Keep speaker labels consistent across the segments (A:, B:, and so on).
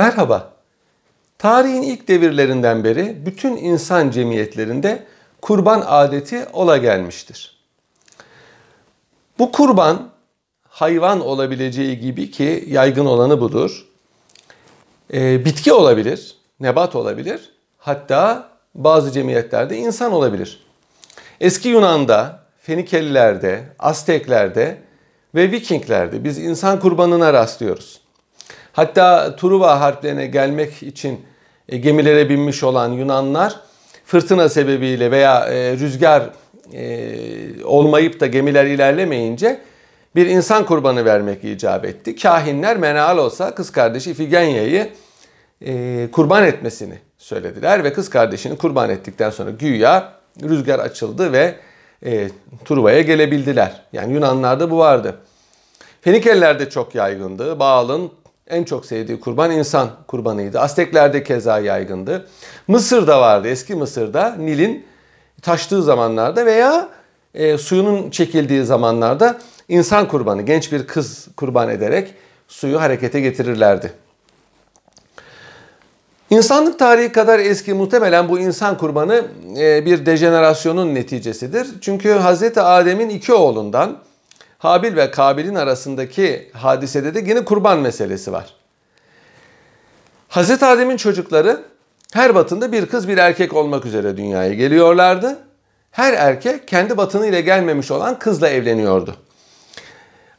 A: Merhaba. Tarihin ilk devirlerinden beri bütün insan cemiyetlerinde kurban adeti ola gelmiştir. Bu kurban hayvan olabileceği gibi ki yaygın olanı budur. E, bitki olabilir, nebat olabilir. Hatta bazı cemiyetlerde insan olabilir. Eski Yunan'da, Fenikelilerde, Azteklerde ve Vikinglerde biz insan kurbanına rastlıyoruz. Hatta Truva harplerine gelmek için e, gemilere binmiş olan Yunanlar fırtına sebebiyle veya e, rüzgar e, olmayıp da gemiler ilerlemeyince bir insan kurbanı vermek icap etti. Kahinler Menal olsa kız kardeşi Ifigenya'yı kurban etmesini söylediler ve kız kardeşini kurban ettikten sonra güya rüzgar açıldı ve e, Truva'ya gelebildiler. Yani Yunanlarda bu vardı. Fenikeliler çok yaygındı. Baal'ın en çok sevdiği kurban insan kurbanıydı. Azteklerde keza yaygındı. Mısır'da vardı. Eski Mısır'da Nil'in taştığı zamanlarda veya e, suyunun çekildiği zamanlarda insan kurbanı, genç bir kız kurban ederek suyu harekete getirirlerdi. İnsanlık tarihi kadar eski muhtemelen bu insan kurbanı e, bir dejenerasyonun neticesidir. Çünkü Hz. Adem'in iki oğlundan Habil ve Kabil'in arasındaki hadisede de yine kurban meselesi var. Hz. Adem'in çocukları her batında bir kız bir erkek olmak üzere dünyaya geliyorlardı. Her erkek kendi batını ile gelmemiş olan kızla evleniyordu.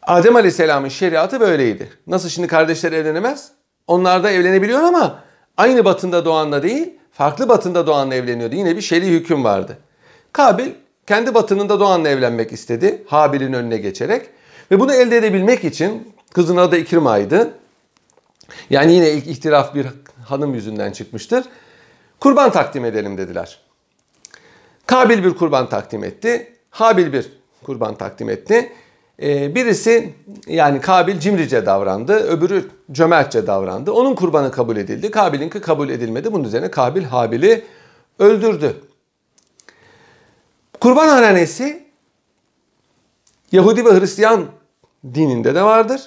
A: Adem Aleyhisselam'ın şeriatı böyleydi. Nasıl şimdi kardeşler evlenemez? Onlar da evlenebiliyor ama aynı batında doğanla değil, farklı batında doğanla evleniyordu. Yine bir şer'i hüküm vardı. Kabil kendi batınında doğanla evlenmek istedi. Habil'in önüne geçerek. Ve bunu elde edebilmek için kızın adı İkrima'ydı. Yani yine ilk ihtiraf bir hanım yüzünden çıkmıştır. Kurban takdim edelim dediler. Kabil bir kurban takdim etti. Habil bir kurban takdim etti. Ee, birisi yani Kabil cimrice davrandı, öbürü cömertçe davrandı. Onun kurbanı kabul edildi. Kabil'inki kabul edilmedi. Bunun üzerine Kabil Habil'i öldürdü. Kurban hanesi Yahudi ve Hristiyan dininde de vardır.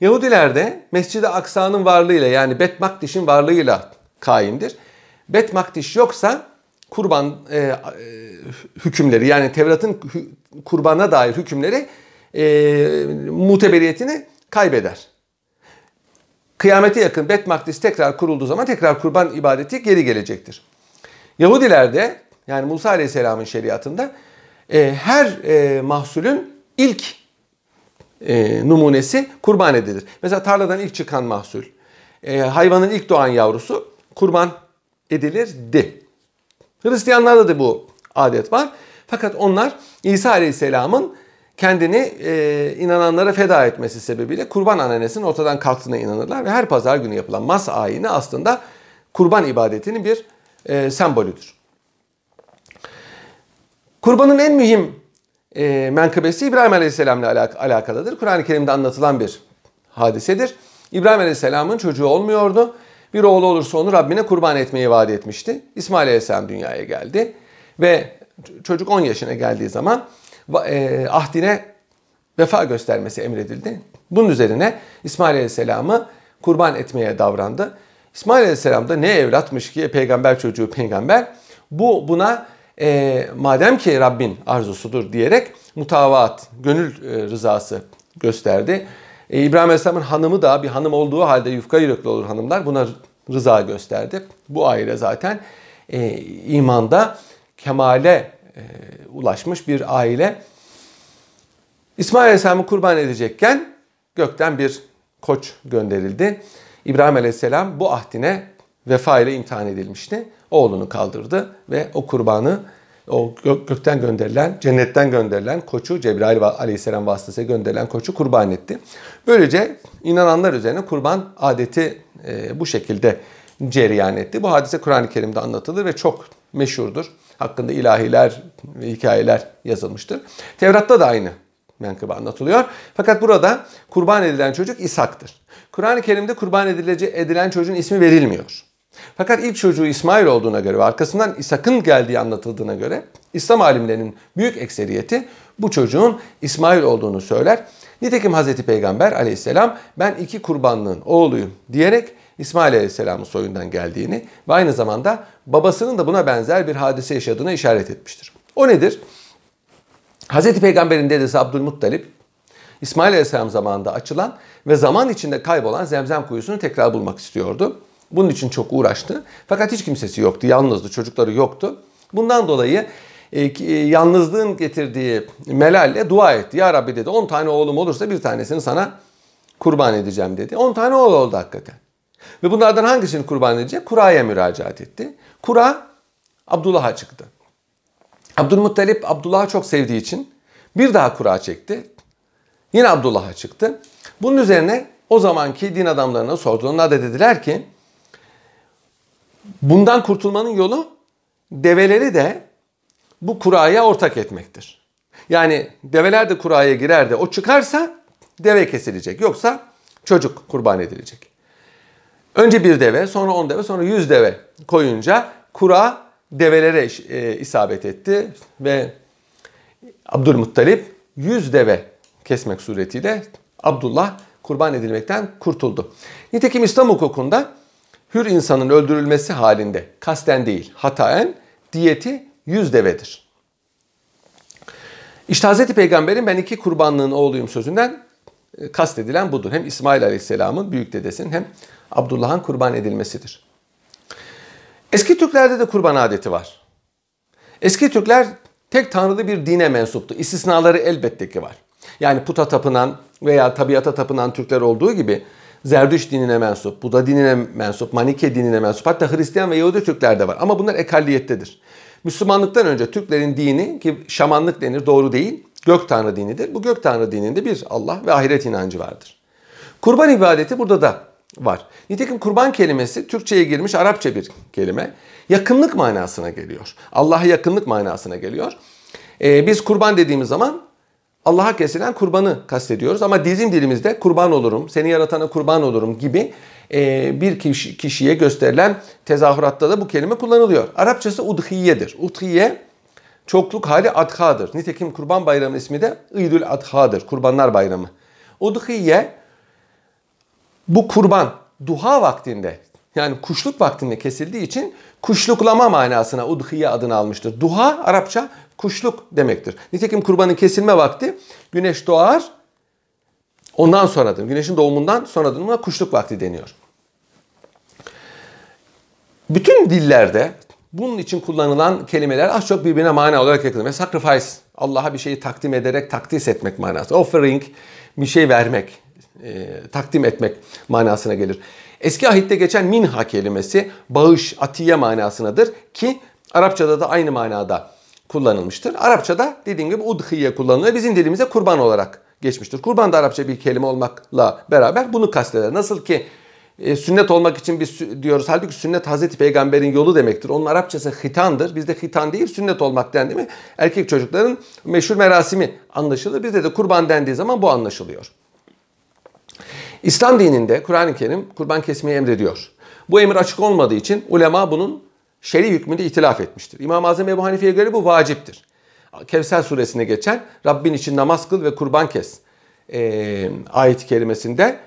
A: Yahudilerde Mescid-i Aksa'nın varlığıyla yani Bet Makdiş'in varlığıyla kaimdir. Bet Makdiş yoksa kurban e, e, hükümleri yani Tevrat'ın kurbana dair hükümleri e, muteberiyetini kaybeder. Kıyamete yakın Bet Makdis tekrar kurulduğu zaman tekrar kurban ibadeti geri gelecektir. Yahudilerde yani Musa Aleyhisselam'ın şeriatında e, her e, mahsulün ilk e, numunesi kurban edilir. Mesela tarladan ilk çıkan mahsul, e, hayvanın ilk doğan yavrusu kurban edilirdi. Hristiyanlarda da bu adet var. Fakat onlar İsa Aleyhisselam'ın kendini e, inananlara feda etmesi sebebiyle kurban ananesinin ortadan kalktığına inanırlar ve her pazar günü yapılan mas ayini aslında kurban ibadetinin bir e, sembolüdür. Kurbanın en mühim e, menkıbesi İbrahim Aleyhisselam ile alak- alakalıdır. Kur'an-ı Kerim'de anlatılan bir hadisedir. İbrahim Aleyhisselam'ın çocuğu olmuyordu. Bir oğlu olursa onu Rabbine kurban etmeyi vaat etmişti. İsmail Aleyhisselam dünyaya geldi. Ve çocuk 10 yaşına geldiği zaman e, ahdine vefa göstermesi emredildi. Bunun üzerine İsmail Aleyhisselam'ı kurban etmeye davrandı. İsmail Aleyhisselam da ne evlatmış ki peygamber çocuğu peygamber. Bu buna e, madem ki Rabbin arzusudur diyerek mutavaat, gönül e, rızası gösterdi. E, İbrahim Aleyhisselam'ın hanımı da bir hanım olduğu halde yufka yürekli olur hanımlar buna rıza gösterdi. Bu aile zaten e, imanda kemale e, ulaşmış bir aile. İsmail Aleyhisselam'ı kurban edecekken gökten bir koç gönderildi. İbrahim Aleyhisselam bu ahdine vefa ile imtihan edilmişti. Oğlunu kaldırdı ve o kurbanı o gökten gönderilen, cennetten gönderilen koçu Cebrail aleyhisselam vasıtasıyla gönderilen koçu kurban etti. Böylece inananlar üzerine kurban adeti e, bu şekilde cereyan etti. Bu hadise Kur'an-ı Kerim'de anlatılır ve çok meşhurdur. Hakkında ilahiler ve hikayeler yazılmıştır. Tevrat'ta da aynı menkıbe anlatılıyor. Fakat burada kurban edilen çocuk İshak'tır. Kur'an-ı Kerim'de kurban edilen çocuğun ismi verilmiyor. Fakat ilk çocuğu İsmail olduğuna göre ve arkasından İshak'ın geldiği anlatıldığına göre İslam alimlerinin büyük ekseriyeti bu çocuğun İsmail olduğunu söyler. Nitekim Hazreti Peygamber aleyhisselam ben iki kurbanlığın oğluyum diyerek İsmail Aleyhisselam'ın soyundan geldiğini ve aynı zamanda babasının da buna benzer bir hadise yaşadığına işaret etmiştir. O nedir? Hz. Peygamber'in dedesi Abdülmuttalip İsmail Aleyhisselam zamanında açılan ve zaman içinde kaybolan Zemzem kuyusunu tekrar bulmak istiyordu. Bunun için çok uğraştı. Fakat hiç kimsesi yoktu. Yalnızdı. Çocukları yoktu. Bundan dolayı e, e, yalnızlığın getirdiği melalle dua etti. Ya Rabbi dedi 10 tane oğlum olursa bir tanesini sana kurban edeceğim dedi. 10 tane oğul oldu hakikaten. Ve bunlardan hangisini kurban edecek? Kura'ya müracaat etti. Kura Abdullah'a çıktı. Abdülmuttalip Abdullah'ı çok sevdiği için bir daha kura çekti. Yine Abdullah'a çıktı. Bunun üzerine o zamanki din adamlarına sordu. Onlar da dediler ki bundan kurtulmanın yolu develeri de bu kuraya ortak etmektir. Yani develer de kuraya girer de o çıkarsa deve kesilecek. Yoksa çocuk kurban edilecek. Önce bir deve, sonra on deve, sonra yüz deve koyunca kura develere e, isabet etti ve Abdülmuttalip yüz deve kesmek suretiyle Abdullah kurban edilmekten kurtuldu. Nitekim İslam hukukunda hür insanın öldürülmesi halinde kasten değil hataen diyeti yüz devedir. İşte Hz. Peygamber'in ben iki kurbanlığın oğluyum sözünden e, kastedilen budur. Hem İsmail Aleyhisselam'ın büyük dedesinin hem Abdullah'ın kurban edilmesidir. Eski Türklerde de kurban adeti var. Eski Türkler tek tanrılı bir dine mensuptu. İstisnaları elbette ki var. Yani puta tapınan veya tabiata tapınan Türkler olduğu gibi Zerdüş dinine mensup, Buda dinine mensup, Manike dinine mensup hatta Hristiyan ve Yahudi Türkler de var. Ama bunlar ekalliyettedir. Müslümanlıktan önce Türklerin dini ki şamanlık denir doğru değil. Gök Tanrı dinidir. Bu Gök Tanrı dininde bir Allah ve ahiret inancı vardır. Kurban ibadeti burada da var. Nitekim kurban kelimesi Türkçe'ye girmiş Arapça bir kelime. Yakınlık manasına geliyor. Allah'a yakınlık manasına geliyor. Ee, biz kurban dediğimiz zaman Allah'a kesilen kurbanı kastediyoruz. Ama bizim dilimizde kurban olurum, seni yaratana kurban olurum gibi e, bir kişi, kişiye gösterilen tezahüratta da bu kelime kullanılıyor. Arapçası udhiyedir. Udhiye çokluk hali adhadır. Nitekim kurban bayramı ismi de İdül Adha'dır. Kurbanlar bayramı. Udhiye bu kurban duha vaktinde yani kuşluk vaktinde kesildiği için kuşluklama manasına udhiye adını almıştır. Duha Arapça kuşluk demektir. Nitekim kurbanın kesilme vakti güneş doğar ondan sonradır. Güneşin doğumundan sonradır. Buna kuşluk vakti deniyor. Bütün dillerde bunun için kullanılan kelimeler az çok birbirine mana olarak yakın. Ve sacrifice, Allah'a bir şeyi takdim ederek takdis etmek manası. Offering, bir şey vermek, e, takdim etmek manasına gelir. Eski ahitte geçen minha kelimesi bağış, atiye manasınadır ki Arapçada da aynı manada kullanılmıştır. Arapçada dediğim gibi udhiye kullanılıyor. Bizim dilimize kurban olarak geçmiştir. Kurban da Arapça bir kelime olmakla beraber bunu kasteder. Nasıl ki e, sünnet olmak için biz diyoruz. Halbuki sünnet Hazreti Peygamber'in yolu demektir. Onun Arapçası hitandır. Bizde hitan değil sünnet olmak dendi mi erkek çocukların meşhur merasimi anlaşılır. Bizde de kurban dendiği zaman bu anlaşılıyor. İslam dininde Kur'an-ı Kerim kurban kesmeyi emrediyor. Bu emir açık olmadığı için ulema bunun şer'i hükmünde itilaf etmiştir. İmam-ı Azam Ebu Hanife'ye göre bu vaciptir. Kevser suresine geçen Rabbin için namaz kıl ve kurban kes e, ayet-i kerimesinde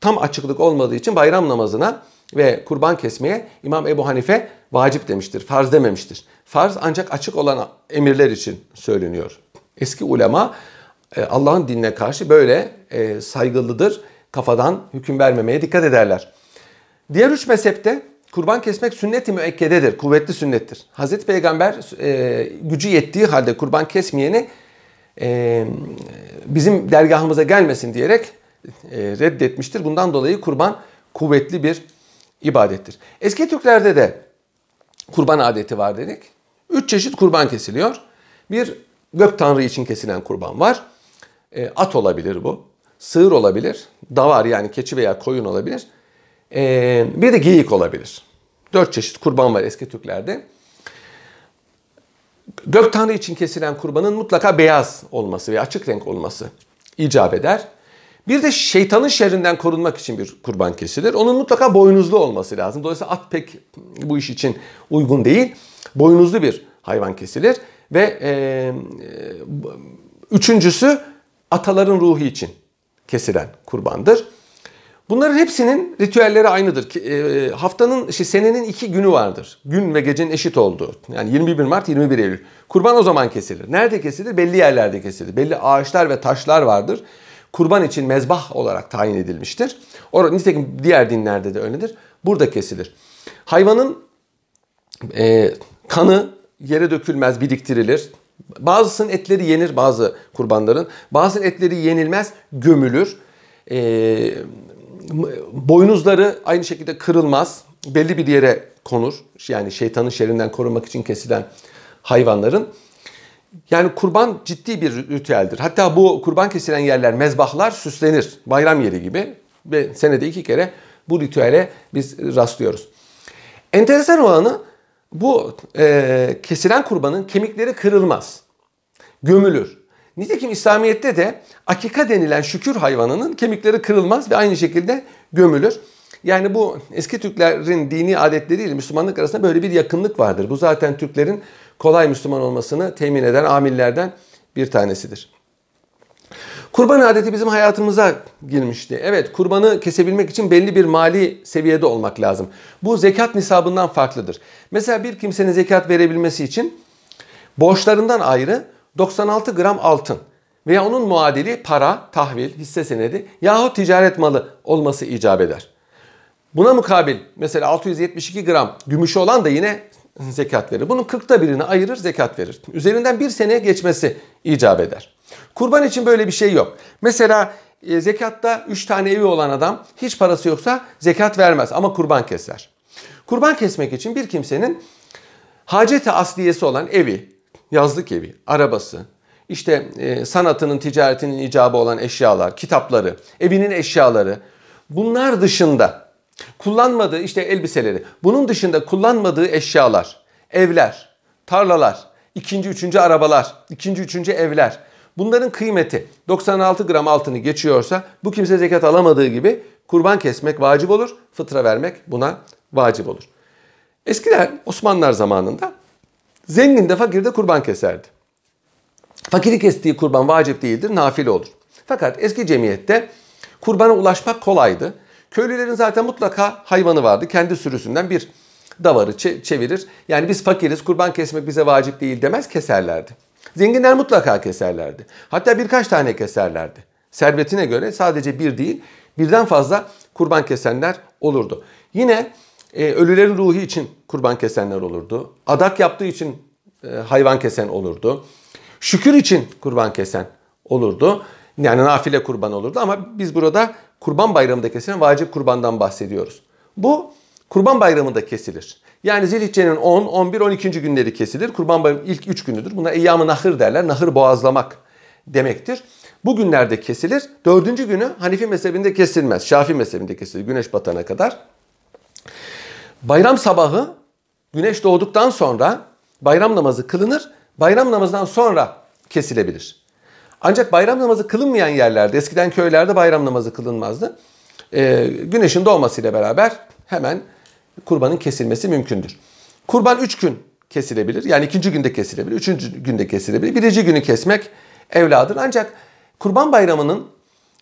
A: tam açıklık olmadığı için bayram namazına ve kurban kesmeye İmam Ebu Hanife vacip demiştir. Farz dememiştir. Farz ancak açık olan emirler için söyleniyor. Eski ulema Allah'ın dinine karşı böyle saygılıdır. Kafadan hüküm vermemeye dikkat ederler. Diğer üç mezhepte kurban kesmek sünnet-i müekkededir. Kuvvetli sünnettir. Hazreti Peygamber e, gücü yettiği halde kurban kesmeyeni bizim dergahımıza gelmesin diyerek reddetmiştir. Bundan dolayı kurban kuvvetli bir ibadettir. Eski Türklerde de kurban adeti var dedik. Üç çeşit kurban kesiliyor. Bir gök tanrı için kesilen kurban var. E, at olabilir bu. Sığır olabilir. Davar yani keçi veya koyun olabilir. E, bir de geyik olabilir. Dört çeşit kurban var eski Türklerde. Gök tanrı için kesilen kurbanın mutlaka beyaz olması ve açık renk olması icap eder. Bir de şeytanın şerrinden korunmak için bir kurban kesilir. Onun mutlaka boynuzlu olması lazım. Dolayısıyla at pek bu iş için uygun değil. Boynuzlu bir hayvan kesilir. Ve e, üçüncüsü ataların ruhu için kesilen kurbandır. Bunların hepsinin ritüelleri aynıdır. E, haftanın, işte senenin iki günü vardır. Gün ve gecenin eşit olduğu. Yani 21 Mart, 21 Eylül. Kurban o zaman kesilir. Nerede kesilir? Belli yerlerde kesilir. Belli ağaçlar ve taşlar vardır. Kurban için mezbah olarak tayin edilmiştir. Orada, nitekim diğer dinlerde de öyledir. Burada kesilir. Hayvanın e, kanı yere dökülmez, biriktirilir. Bazısının etleri yenir bazı kurbanların. Bazı etleri yenilmez, gömülür. E, boynuzları aynı şekilde kırılmaz. Belli bir yere konur. Yani şeytanın şerrinden korunmak için kesilen hayvanların. Yani kurban ciddi bir ritüeldir. Hatta bu kurban kesilen yerler, mezbahlar süslenir. Bayram yeri gibi. Ve senede iki kere bu ritüele biz rastlıyoruz. Enteresan olanı bu e, kesilen kurbanın kemikleri kırılmaz. Gömülür. Nitekim İslamiyet'te de akika denilen şükür hayvanının kemikleri kırılmaz ve aynı şekilde gömülür. Yani bu eski Türklerin dini adetleriyle Müslümanlık arasında böyle bir yakınlık vardır. Bu zaten Türklerin kolay Müslüman olmasını temin eden amillerden bir tanesidir. Kurban adeti bizim hayatımıza girmişti. Evet kurbanı kesebilmek için belli bir mali seviyede olmak lazım. Bu zekat nisabından farklıdır. Mesela bir kimsenin zekat verebilmesi için borçlarından ayrı 96 gram altın veya onun muadili para, tahvil, hisse senedi yahut ticaret malı olması icap eder. Buna mukabil mesela 672 gram gümüşü olan da yine zekat verir. Bunun 40'ta birini ayırır zekat verir. Üzerinden bir sene geçmesi icap eder. Kurban için böyle bir şey yok. Mesela e, zekatta 3 tane evi olan adam hiç parası yoksa zekat vermez ama kurban keser. Kurban kesmek için bir kimsenin haceti asliyesi olan evi, yazlık evi, arabası, işte e, sanatının, ticaretinin icabı olan eşyalar, kitapları, evinin eşyaları bunlar dışında kullanmadığı işte elbiseleri, bunun dışında kullanmadığı eşyalar, evler, tarlalar, ikinci, üçüncü arabalar, ikinci, üçüncü evler, Bunların kıymeti 96 gram altını geçiyorsa bu kimse zekat alamadığı gibi kurban kesmek vacip olur, fıtra vermek buna vacip olur. Eskiden Osmanlılar zamanında zengin de fakir de kurban keserdi. Fakiri kestiği kurban vacip değildir, nafile olur. Fakat eski cemiyette kurbana ulaşmak kolaydı. Köylülerin zaten mutlaka hayvanı vardı. Kendi sürüsünden bir davarı çevirir. Yani biz fakiriz, kurban kesmek bize vacip değil demez, keserlerdi. Zenginler mutlaka keserlerdi. Hatta birkaç tane keserlerdi. Servetine göre sadece bir değil, birden fazla kurban kesenler olurdu. Yine e, ölülerin ruhu için kurban kesenler olurdu. Adak yaptığı için e, hayvan kesen olurdu. Şükür için kurban kesen olurdu. Yani nafile kurban olurdu ama biz burada kurban bayramında kesilen vacip kurbandan bahsediyoruz. Bu kurban bayramında kesilir. Yani Zilhicce'nin 10, 11, 12. günleri kesilir. Kurban bayramı ilk 3 günüdür. Buna eyyam-ı nahır derler. Nahır boğazlamak demektir. Bu günlerde kesilir. Dördüncü günü Hanifi mezhebinde kesilmez. Şafi mezhebinde kesilir güneş batana kadar. Bayram sabahı güneş doğduktan sonra bayram namazı kılınır. Bayram namazından sonra kesilebilir. Ancak bayram namazı kılınmayan yerlerde, eskiden köylerde bayram namazı kılınmazdı. Ee, güneşin doğmasıyla beraber hemen kurbanın kesilmesi mümkündür. Kurban 3 gün kesilebilir. Yani ikinci günde kesilebilir, üçüncü günde kesilebilir. Birinci günü kesmek evladır. Ancak kurban bayramının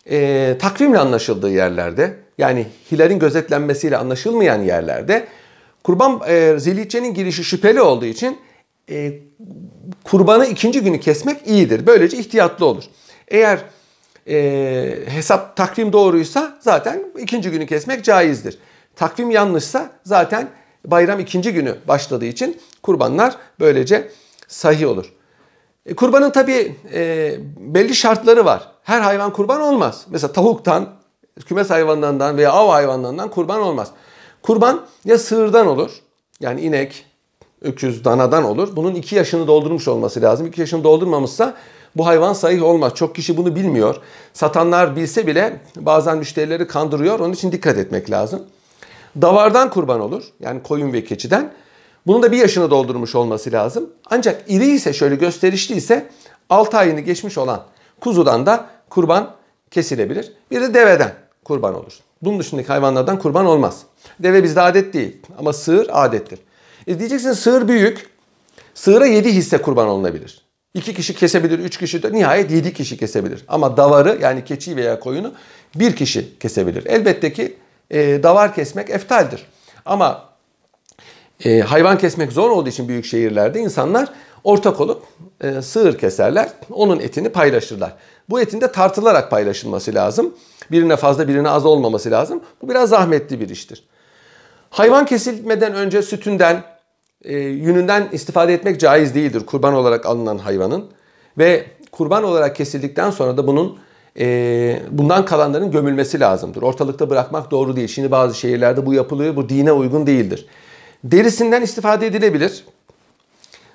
A: e, takvimle anlaşıldığı yerlerde yani hilalin gözetlenmesiyle anlaşılmayan yerlerde kurban e, zilhiccenin girişi şüpheli olduğu için e, kurbanı ikinci günü kesmek iyidir. Böylece ihtiyatlı olur. Eğer e, hesap takvim doğruysa zaten ikinci günü kesmek caizdir. Takvim yanlışsa zaten bayram ikinci günü başladığı için kurbanlar böylece sahih olur. E, kurbanın tabi e, belli şartları var. Her hayvan kurban olmaz. Mesela tavuktan, kümes hayvanlarından veya av hayvanlarından kurban olmaz. Kurban ya sığırdan olur. Yani inek, öküz, danadan olur. Bunun iki yaşını doldurmuş olması lazım. İki yaşını doldurmamışsa bu hayvan sahih olmaz. Çok kişi bunu bilmiyor. Satanlar bilse bile bazen müşterileri kandırıyor. Onun için dikkat etmek lazım. Davardan kurban olur. Yani koyun ve keçiden. Bunun da bir yaşını doldurmuş olması lazım. Ancak iri ise şöyle gösterişli ise 6 ayını geçmiş olan kuzudan da kurban kesilebilir. Bir de deveden kurban olur. Bunun dışındaki hayvanlardan kurban olmaz. Deve bizde adet değil ama sığır adettir. E diyeceksin sığır büyük. Sığıra 7 hisse kurban olunabilir. İki kişi kesebilir, üç kişi de nihayet yedi kişi kesebilir. Ama davarı yani keçi veya koyunu bir kişi kesebilir. Elbette ki e, davar kesmek eftaldir. Ama e, hayvan kesmek zor olduğu için büyük şehirlerde insanlar ortak olup e, sığır keserler. Onun etini paylaşırlar. Bu etin de tartılarak paylaşılması lazım. Birine fazla birine az olmaması lazım. Bu biraz zahmetli bir iştir. Hayvan kesilmeden önce sütünden, e, yününden istifade etmek caiz değildir kurban olarak alınan hayvanın. Ve kurban olarak kesildikten sonra da bunun e, bundan kalanların gömülmesi lazımdır. Ortalıkta bırakmak doğru değil. Şimdi bazı şehirlerde bu yapılıyor. Bu dine uygun değildir. Derisinden istifade edilebilir.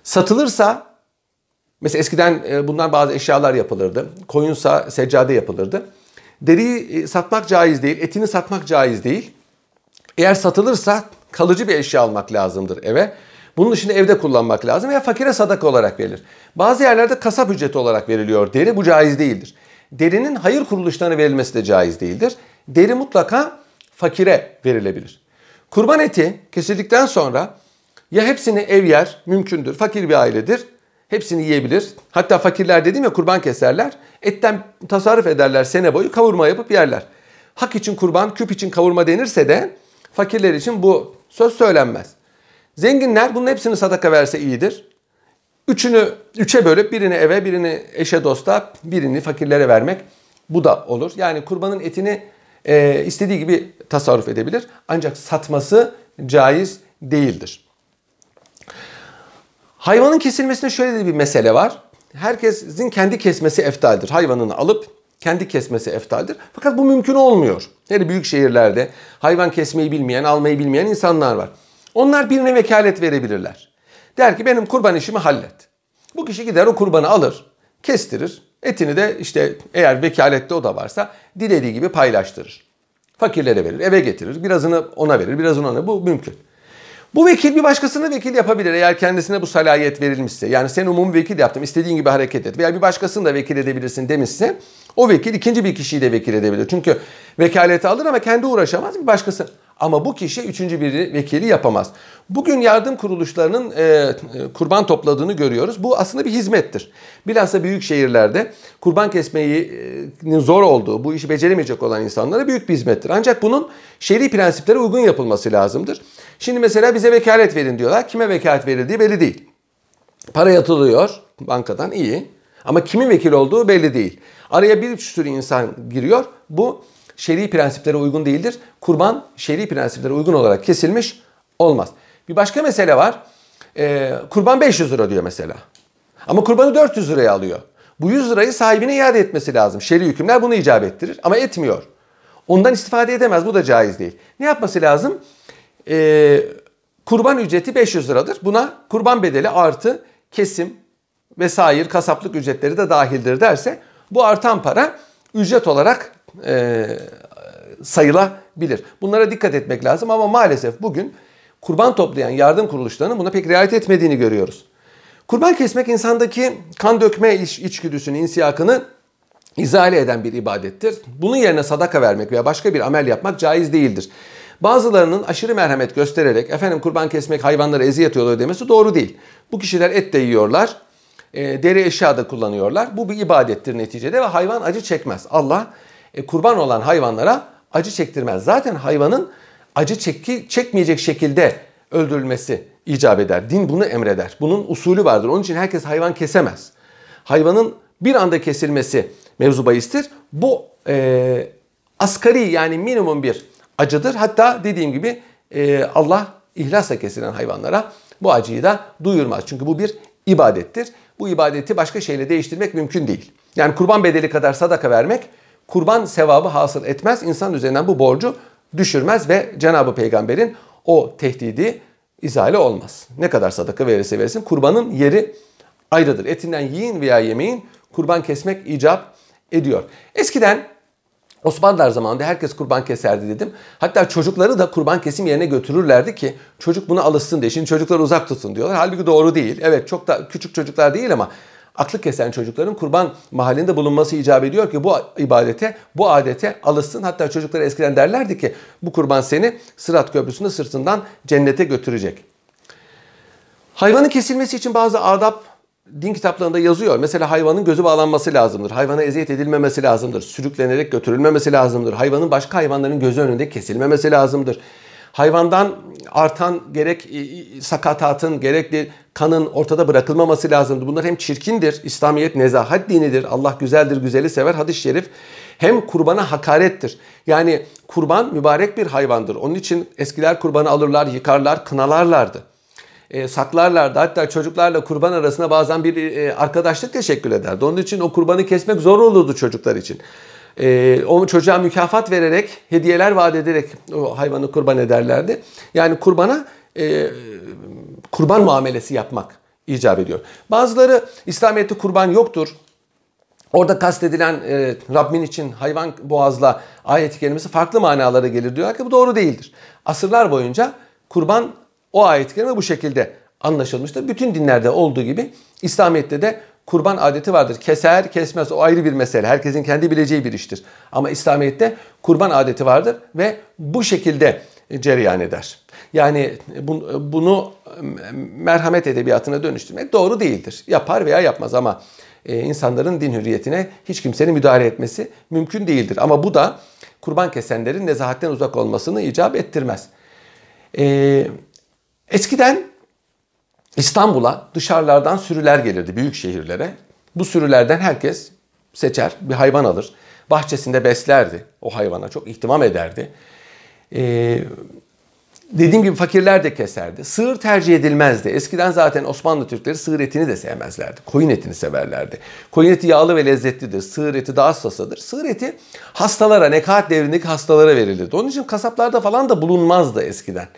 A: Satılırsa mesela eskiden e, bundan bazı eşyalar yapılırdı. Koyunsa seccade yapılırdı. Deriyi e, satmak caiz değil, etini satmak caiz değil. Eğer satılırsa kalıcı bir eşya almak lazımdır eve. Bunun dışında evde kullanmak lazım veya fakire sadaka olarak verilir. Bazı yerlerde kasap ücreti olarak veriliyor deri. Bu caiz değildir. Derinin hayır kuruluşlarına verilmesi de caiz değildir. Deri mutlaka fakire verilebilir. Kurban eti kesildikten sonra ya hepsini ev yer, mümkündür. Fakir bir ailedir. Hepsini yiyebilir. Hatta fakirler dedim ya kurban keserler. Etten tasarruf ederler sene boyu kavurma yapıp yerler. Hak için kurban, küp için kavurma denirse de fakirler için bu söz söylenmez. Zenginler bunun hepsini sadaka verse iyidir. Üçünü üçe bölüp birini eve, birini eşe dosta, birini fakirlere vermek bu da olur. Yani kurbanın etini e, istediği gibi tasarruf edebilir. Ancak satması caiz değildir. Hayvanın kesilmesinde şöyle de bir mesele var. Herkesin kendi kesmesi eftaldir. Hayvanını alıp kendi kesmesi eftaldir. Fakat bu mümkün olmuyor. Hele büyük şehirlerde hayvan kesmeyi bilmeyen, almayı bilmeyen insanlar var. Onlar birine vekalet verebilirler. Der ki benim kurban işimi hallet. Bu kişi gider o kurbanı alır, kestirir. Etini de işte eğer vekalette o da varsa dilediği gibi paylaştırır. Fakirlere verir, eve getirir. Birazını ona verir, birazını ona. Bu mümkün. Bu vekil bir başkasına vekil yapabilir eğer kendisine bu salayet verilmişse. Yani sen umumi vekil yaptım istediğin gibi hareket et veya bir başkasını da vekil edebilirsin demişse o vekil ikinci bir kişiyi de vekil edebilir. Çünkü vekaleti alır ama kendi uğraşamaz bir başkası. Ama bu kişi üçüncü bir vekili yapamaz. Bugün yardım kuruluşlarının e, e, kurban topladığını görüyoruz. Bu aslında bir hizmettir. Bilhassa büyük şehirlerde kurban kesmeyi zor olduğu, bu işi beceremeyecek olan insanlara büyük bir hizmettir. Ancak bunun şer'i prensiplere uygun yapılması lazımdır. Şimdi mesela bize vekalet verin diyorlar. Kime vekalet verildiği belli değil. Para yatılıyor bankadan iyi. Ama kimin vekil olduğu belli değil. Araya bir sürü insan giriyor. Bu şer'i prensiplere uygun değildir. Kurban şer'i prensiplere uygun olarak kesilmiş olmaz. Bir başka mesele var. Ee, kurban 500 lira diyor mesela. Ama kurbanı 400 liraya alıyor. Bu 100 lirayı sahibine iade etmesi lazım. Şer'i hükümler bunu icap ettirir ama etmiyor. Ondan istifade edemez. Bu da caiz değil. Ne yapması lazım? Ee, kurban ücreti 500 liradır. Buna kurban bedeli artı kesim vesaire kasaplık ücretleri de dahildir derse bu artan para ücret olarak e, sayılabilir. Bunlara dikkat etmek lazım ama maalesef bugün kurban toplayan yardım kuruluşlarının buna pek riayet etmediğini görüyoruz. Kurban kesmek insandaki kan dökme iç, içgüdüsünü, insiyakını izale eden bir ibadettir. Bunun yerine sadaka vermek veya başka bir amel yapmak caiz değildir. Bazılarının aşırı merhamet göstererek efendim kurban kesmek hayvanlara eziyet oluyor demesi doğru değil. Bu kişiler et de yiyorlar, e, deri eşya da kullanıyorlar. Bu bir ibadettir neticede ve hayvan acı çekmez. Allah e, kurban olan hayvanlara acı çektirmez. Zaten hayvanın acı çeki, çekmeyecek şekilde öldürülmesi icap eder. Din bunu emreder. Bunun usulü vardır. Onun için herkes hayvan kesemez. Hayvanın bir anda kesilmesi mevzu bahistir. Bu e, asgari yani minimum bir acıdır. Hatta dediğim gibi e, Allah ihlasla kesilen hayvanlara bu acıyı da duyurmaz. Çünkü bu bir ibadettir. Bu ibadeti başka şeyle değiştirmek mümkün değil. Yani kurban bedeli kadar sadaka vermek kurban sevabı hasıl etmez. İnsan üzerinden bu borcu düşürmez ve Cenab-ı Peygamber'in o tehdidi izale olmaz. Ne kadar sadaka verirse versin kurbanın yeri ayrıdır. Etinden yiyin veya yemeyin kurban kesmek icap ediyor. Eskiden Osmanlılar zamanında herkes kurban keserdi dedim. Hatta çocukları da kurban kesim yerine götürürlerdi ki çocuk buna alışsın diye. Şimdi çocukları uzak tutun diyorlar. Halbuki doğru değil. Evet çok da küçük çocuklar değil ama aklı kesen çocukların kurban mahallinde bulunması icap ediyor ki bu ibadete, bu adete alışsın. Hatta çocuklara eskiden derlerdi ki bu kurban seni Sırat Köprüsü'nde sırtından cennete götürecek. Hayvanın kesilmesi için bazı adap din kitaplarında yazıyor. Mesela hayvanın gözü bağlanması lazımdır. Hayvana eziyet edilmemesi lazımdır. Sürüklenerek götürülmemesi lazımdır. Hayvanın başka hayvanların gözü önünde kesilmemesi lazımdır. Hayvandan artan gerek sakatatın gerekli kanın ortada bırakılmaması lazımdır. Bunlar hem çirkindir, İslamiyet nezahat dinidir, Allah güzeldir, güzeli sever hadis-i şerif. Hem kurbana hakarettir. Yani kurban mübarek bir hayvandır. Onun için eskiler kurbanı alırlar, yıkarlar, kınalarlardı e, saklarlardı. Hatta çocuklarla kurban arasında bazen bir e, arkadaşlık teşekkür ederdi. Onun için o kurbanı kesmek zor olurdu çocuklar için. E, o çocuğa mükafat vererek, hediyeler vaat ederek o hayvanı kurban ederlerdi. Yani kurbana e, kurban muamelesi yapmak icap ediyor. Bazıları İslamiyet'te kurban yoktur. Orada kastedilen e, Rabbin için hayvan boğazla ayet-i farklı manalara gelir diyorlar ki bu doğru değildir. Asırlar boyunca kurban o ayet-i bu şekilde anlaşılmıştır. Bütün dinlerde olduğu gibi İslamiyet'te de kurban adeti vardır. Keser, kesmez o ayrı bir mesele. Herkesin kendi bileceği bir iştir. Ama İslamiyet'te kurban adeti vardır ve bu şekilde cereyan eder. Yani bunu merhamet edebiyatına dönüştürmek doğru değildir. Yapar veya yapmaz ama e, insanların din hürriyetine hiç kimsenin müdahale etmesi mümkün değildir. Ama bu da kurban kesenlerin nezahatten uzak olmasını icap ettirmez. Eee Eskiden İstanbul'a dışarılardan sürüler gelirdi büyük şehirlere. Bu sürülerden herkes seçer, bir hayvan alır. Bahçesinde beslerdi o hayvana, çok ihtimam ederdi. Ee, dediğim gibi fakirler de keserdi. Sığır tercih edilmezdi. Eskiden zaten Osmanlı Türkleri sığır etini de sevmezlerdi. Koyun etini severlerdi. Koyun eti yağlı ve lezzetlidir. Sığır eti daha hassasıdır. Sığır eti hastalara, nekaat devrindeki hastalara verilirdi. Onun için kasaplarda falan da bulunmazdı eskiden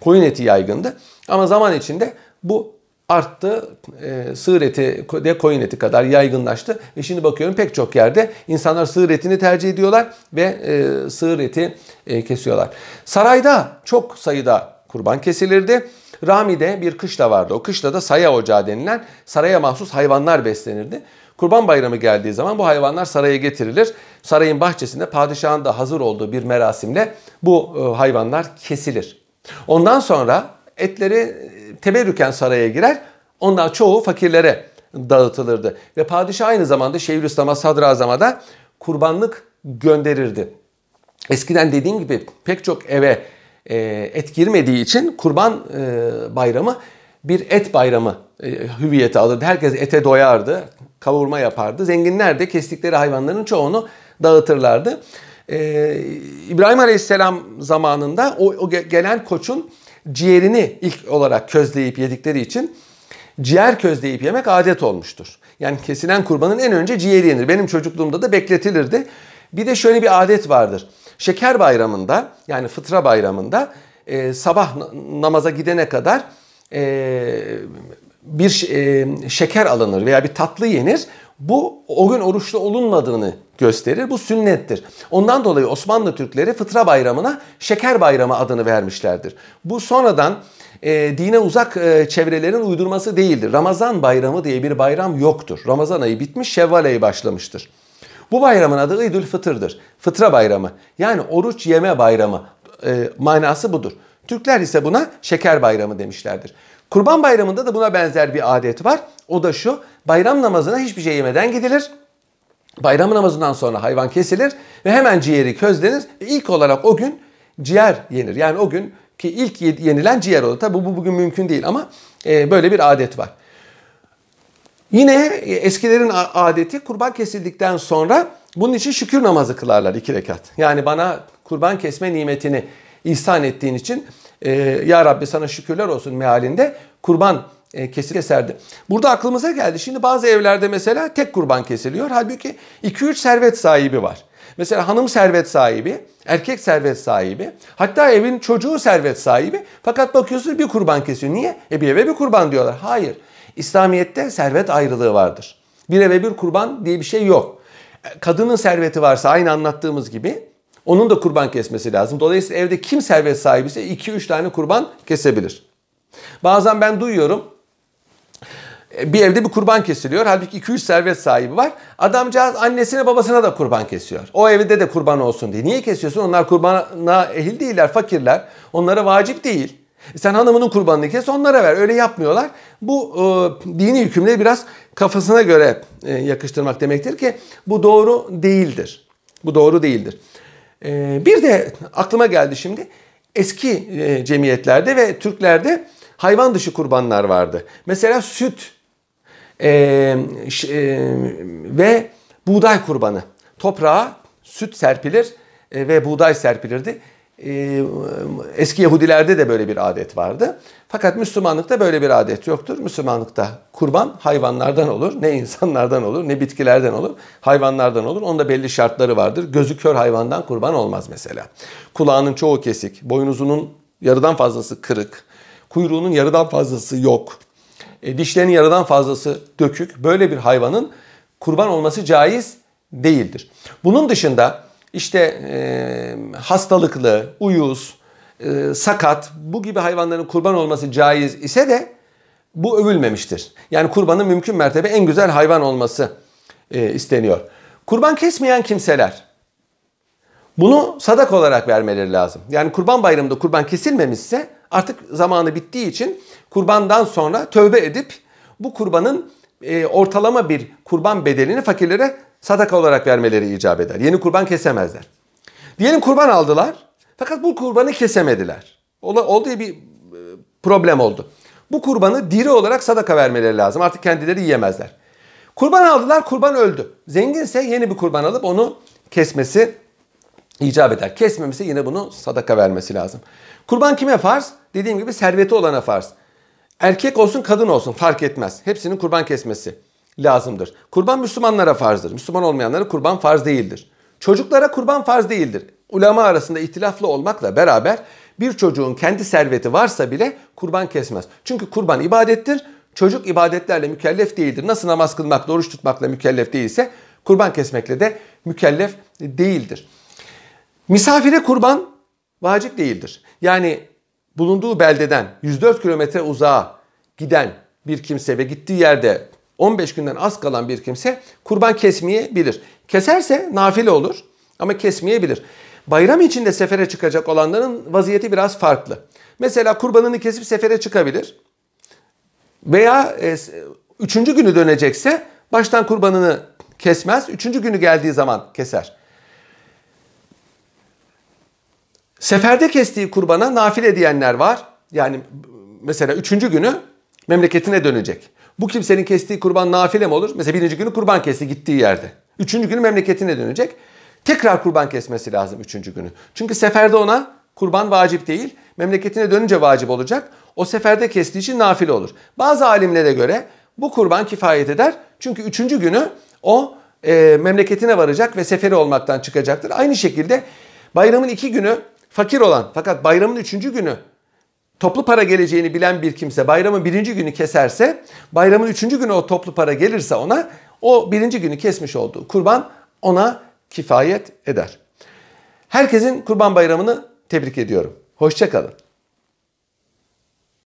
A: koyun eti yaygındı. Ama zaman içinde bu arttı. E, sığır eti de koyun eti kadar yaygınlaştı. Ve şimdi bakıyorum pek çok yerde insanlar sığır etini tercih ediyorlar ve e, sığır eti e, kesiyorlar. Sarayda çok sayıda kurban kesilirdi. Rami'de bir kışla vardı. O kışla da saya ocağı denilen saraya mahsus hayvanlar beslenirdi. Kurban bayramı geldiği zaman bu hayvanlar saraya getirilir. Sarayın bahçesinde padişahın da hazır olduğu bir merasimle bu e, hayvanlar kesilir. Ondan sonra etleri e, teberrüken saraya girer. Ondan çoğu fakirlere dağıtılırdı. Ve padişah aynı zamanda Şeyhülislam'a, Sadrazam'a da kurbanlık gönderirdi. Eskiden dediğim gibi pek çok eve e, et girmediği için kurban e, bayramı bir et bayramı hüviyeti alırdı. Herkes ete doyardı, kavurma yapardı. Zenginler de kestikleri hayvanların çoğunu dağıtırlardı e, İbrahim Aleyhisselam zamanında o, o gelen koçun ciğerini ilk olarak közleyip yedikleri için ciğer közleyip yemek adet olmuştur. Yani kesilen kurbanın en önce ciğeri yenir. Benim çocukluğumda da bekletilirdi. Bir de şöyle bir adet vardır. Şeker bayramında yani fıtra bayramında e, sabah namaza gidene kadar e, bir e, şeker alınır veya bir tatlı yenir. Bu o gün oruçlu olunmadığını gösterir. Bu sünnettir. Ondan dolayı Osmanlı Türkleri fıtra bayramına şeker bayramı adını vermişlerdir. Bu sonradan e, dine uzak e, çevrelerin uydurması değildir. Ramazan bayramı diye bir bayram yoktur. Ramazan ayı bitmiş, Şevval ayı başlamıştır. Bu bayramın adı İdül Fıtır'dır. Fıtra bayramı. Yani oruç yeme bayramı e, manası budur. Türkler ise buna şeker bayramı demişlerdir. Kurban bayramında da buna benzer bir adet var. O da şu. Bayram namazına hiçbir şey yemeden gidilir. Bayram namazından sonra hayvan kesilir ve hemen ciğeri közlenir. Ve ilk olarak o gün ciğer yenir. Yani o gün ki ilk yenilen ciğer olur. Tabi bu bugün mümkün değil ama e, böyle bir adet var. Yine e, eskilerin adeti kurban kesildikten sonra bunun için şükür namazı kılarlar iki rekat. Yani bana kurban kesme nimetini ihsan ettiğin için e, Ya Rabbi sana şükürler olsun mealinde kurban e, kesil keserdi. Burada aklımıza geldi. Şimdi bazı evlerde mesela tek kurban kesiliyor. Halbuki 2-3 servet sahibi var. Mesela hanım servet sahibi, erkek servet sahibi, hatta evin çocuğu servet sahibi. Fakat bakıyorsunuz bir kurban kesiyor. Niye? E bir eve bir kurban diyorlar. Hayır. İslamiyet'te servet ayrılığı vardır. Bir eve bir kurban diye bir şey yok. Kadının serveti varsa aynı anlattığımız gibi onun da kurban kesmesi lazım. Dolayısıyla evde kim servet sahibi ise 2-3 tane kurban kesebilir. Bazen ben duyuyorum bir evde bir kurban kesiliyor. Halbuki 2-3 servet sahibi var. Adamcağız annesine babasına da kurban kesiyor. O evde de kurban olsun diye. Niye kesiyorsun? Onlar kurbana ehil değiller, fakirler. Onlara vacip değil. E sen hanımının kurbanını kes onlara ver. Öyle yapmıyorlar. Bu e, dini hükümleri biraz kafasına göre e, yakıştırmak demektir ki bu doğru değildir. Bu doğru değildir. E, bir de aklıma geldi şimdi eski e, cemiyetlerde ve Türklerde hayvan dışı kurbanlar vardı. Mesela süt e, e, ve buğday kurbanı. Toprağa süt serpilir ve buğday serpilirdi. E, eski Yahudilerde de böyle bir adet vardı. Fakat Müslümanlıkta böyle bir adet yoktur. Müslümanlıkta kurban hayvanlardan olur. Ne insanlardan olur ne bitkilerden olur. Hayvanlardan olur. Onda belli şartları vardır. Gözü kör hayvandan kurban olmaz mesela. Kulağının çoğu kesik, boynuzunun yarıdan fazlası kırık, kuyruğunun yarıdan fazlası yok. E, dişlerinin yarıdan fazlası dökük. Böyle bir hayvanın kurban olması caiz değildir. Bunun dışında işte e, hastalıklı, uyuz, e, sakat bu gibi hayvanların kurban olması caiz ise de bu övülmemiştir. Yani kurbanın mümkün mertebe en güzel hayvan olması e, isteniyor. Kurban kesmeyen kimseler bunu sadak olarak vermeleri lazım. Yani kurban bayramında kurban kesilmemişse artık zamanı bittiği için kurbandan sonra tövbe edip bu kurbanın e, ortalama bir kurban bedelini fakirlere sadaka olarak vermeleri icap eder. Yeni kurban kesemezler. Diyelim kurban aldılar fakat bu kurbanı kesemediler. Olduğu bir e, problem oldu. Bu kurbanı diri olarak sadaka vermeleri lazım. Artık kendileri yiyemezler. Kurban aldılar, kurban öldü. Zenginse yeni bir kurban alıp onu kesmesi icap eder. Kesmemesi yine bunu sadaka vermesi lazım. Kurban kime farz? Dediğim gibi serveti olana farz. Erkek olsun kadın olsun fark etmez. Hepsinin kurban kesmesi lazımdır. Kurban Müslümanlara farzdır. Müslüman olmayanlara kurban farz değildir. Çocuklara kurban farz değildir. Ulema arasında ihtilaflı olmakla beraber bir çocuğun kendi serveti varsa bile kurban kesmez. Çünkü kurban ibadettir. Çocuk ibadetlerle mükellef değildir. Nasıl namaz kılmakla, oruç tutmakla mükellef değilse kurban kesmekle de mükellef değildir. Misafire kurban vacip değildir. Yani bulunduğu beldeden 104 kilometre uzağa giden bir kimse ve gittiği yerde 15 günden az kalan bir kimse kurban kesmeyebilir. Keserse nafile olur ama kesmeyebilir. Bayram içinde sefere çıkacak olanların vaziyeti biraz farklı. Mesela kurbanını kesip sefere çıkabilir. Veya e, üçüncü günü dönecekse baştan kurbanını kesmez. Üçüncü günü geldiği zaman keser. Seferde kestiği kurbana nafile diyenler var. Yani mesela üçüncü günü memleketine dönecek. Bu kimsenin kestiği kurban nafile mi olur? Mesela birinci günü kurban kesti gittiği yerde. Üçüncü günü memleketine dönecek. Tekrar kurban kesmesi lazım üçüncü günü. Çünkü seferde ona kurban vacip değil. Memleketine dönünce vacip olacak. O seferde kestiği için nafile olur. Bazı alimlere göre bu kurban kifayet eder. Çünkü üçüncü günü o e, memleketine varacak ve seferi olmaktan çıkacaktır. Aynı şekilde bayramın iki günü fakir olan fakat bayramın üçüncü günü toplu para geleceğini bilen bir kimse bayramın birinci günü keserse bayramın üçüncü günü o toplu para gelirse ona o birinci günü kesmiş olduğu kurban ona kifayet eder. Herkesin kurban bayramını tebrik ediyorum. Hoşçakalın.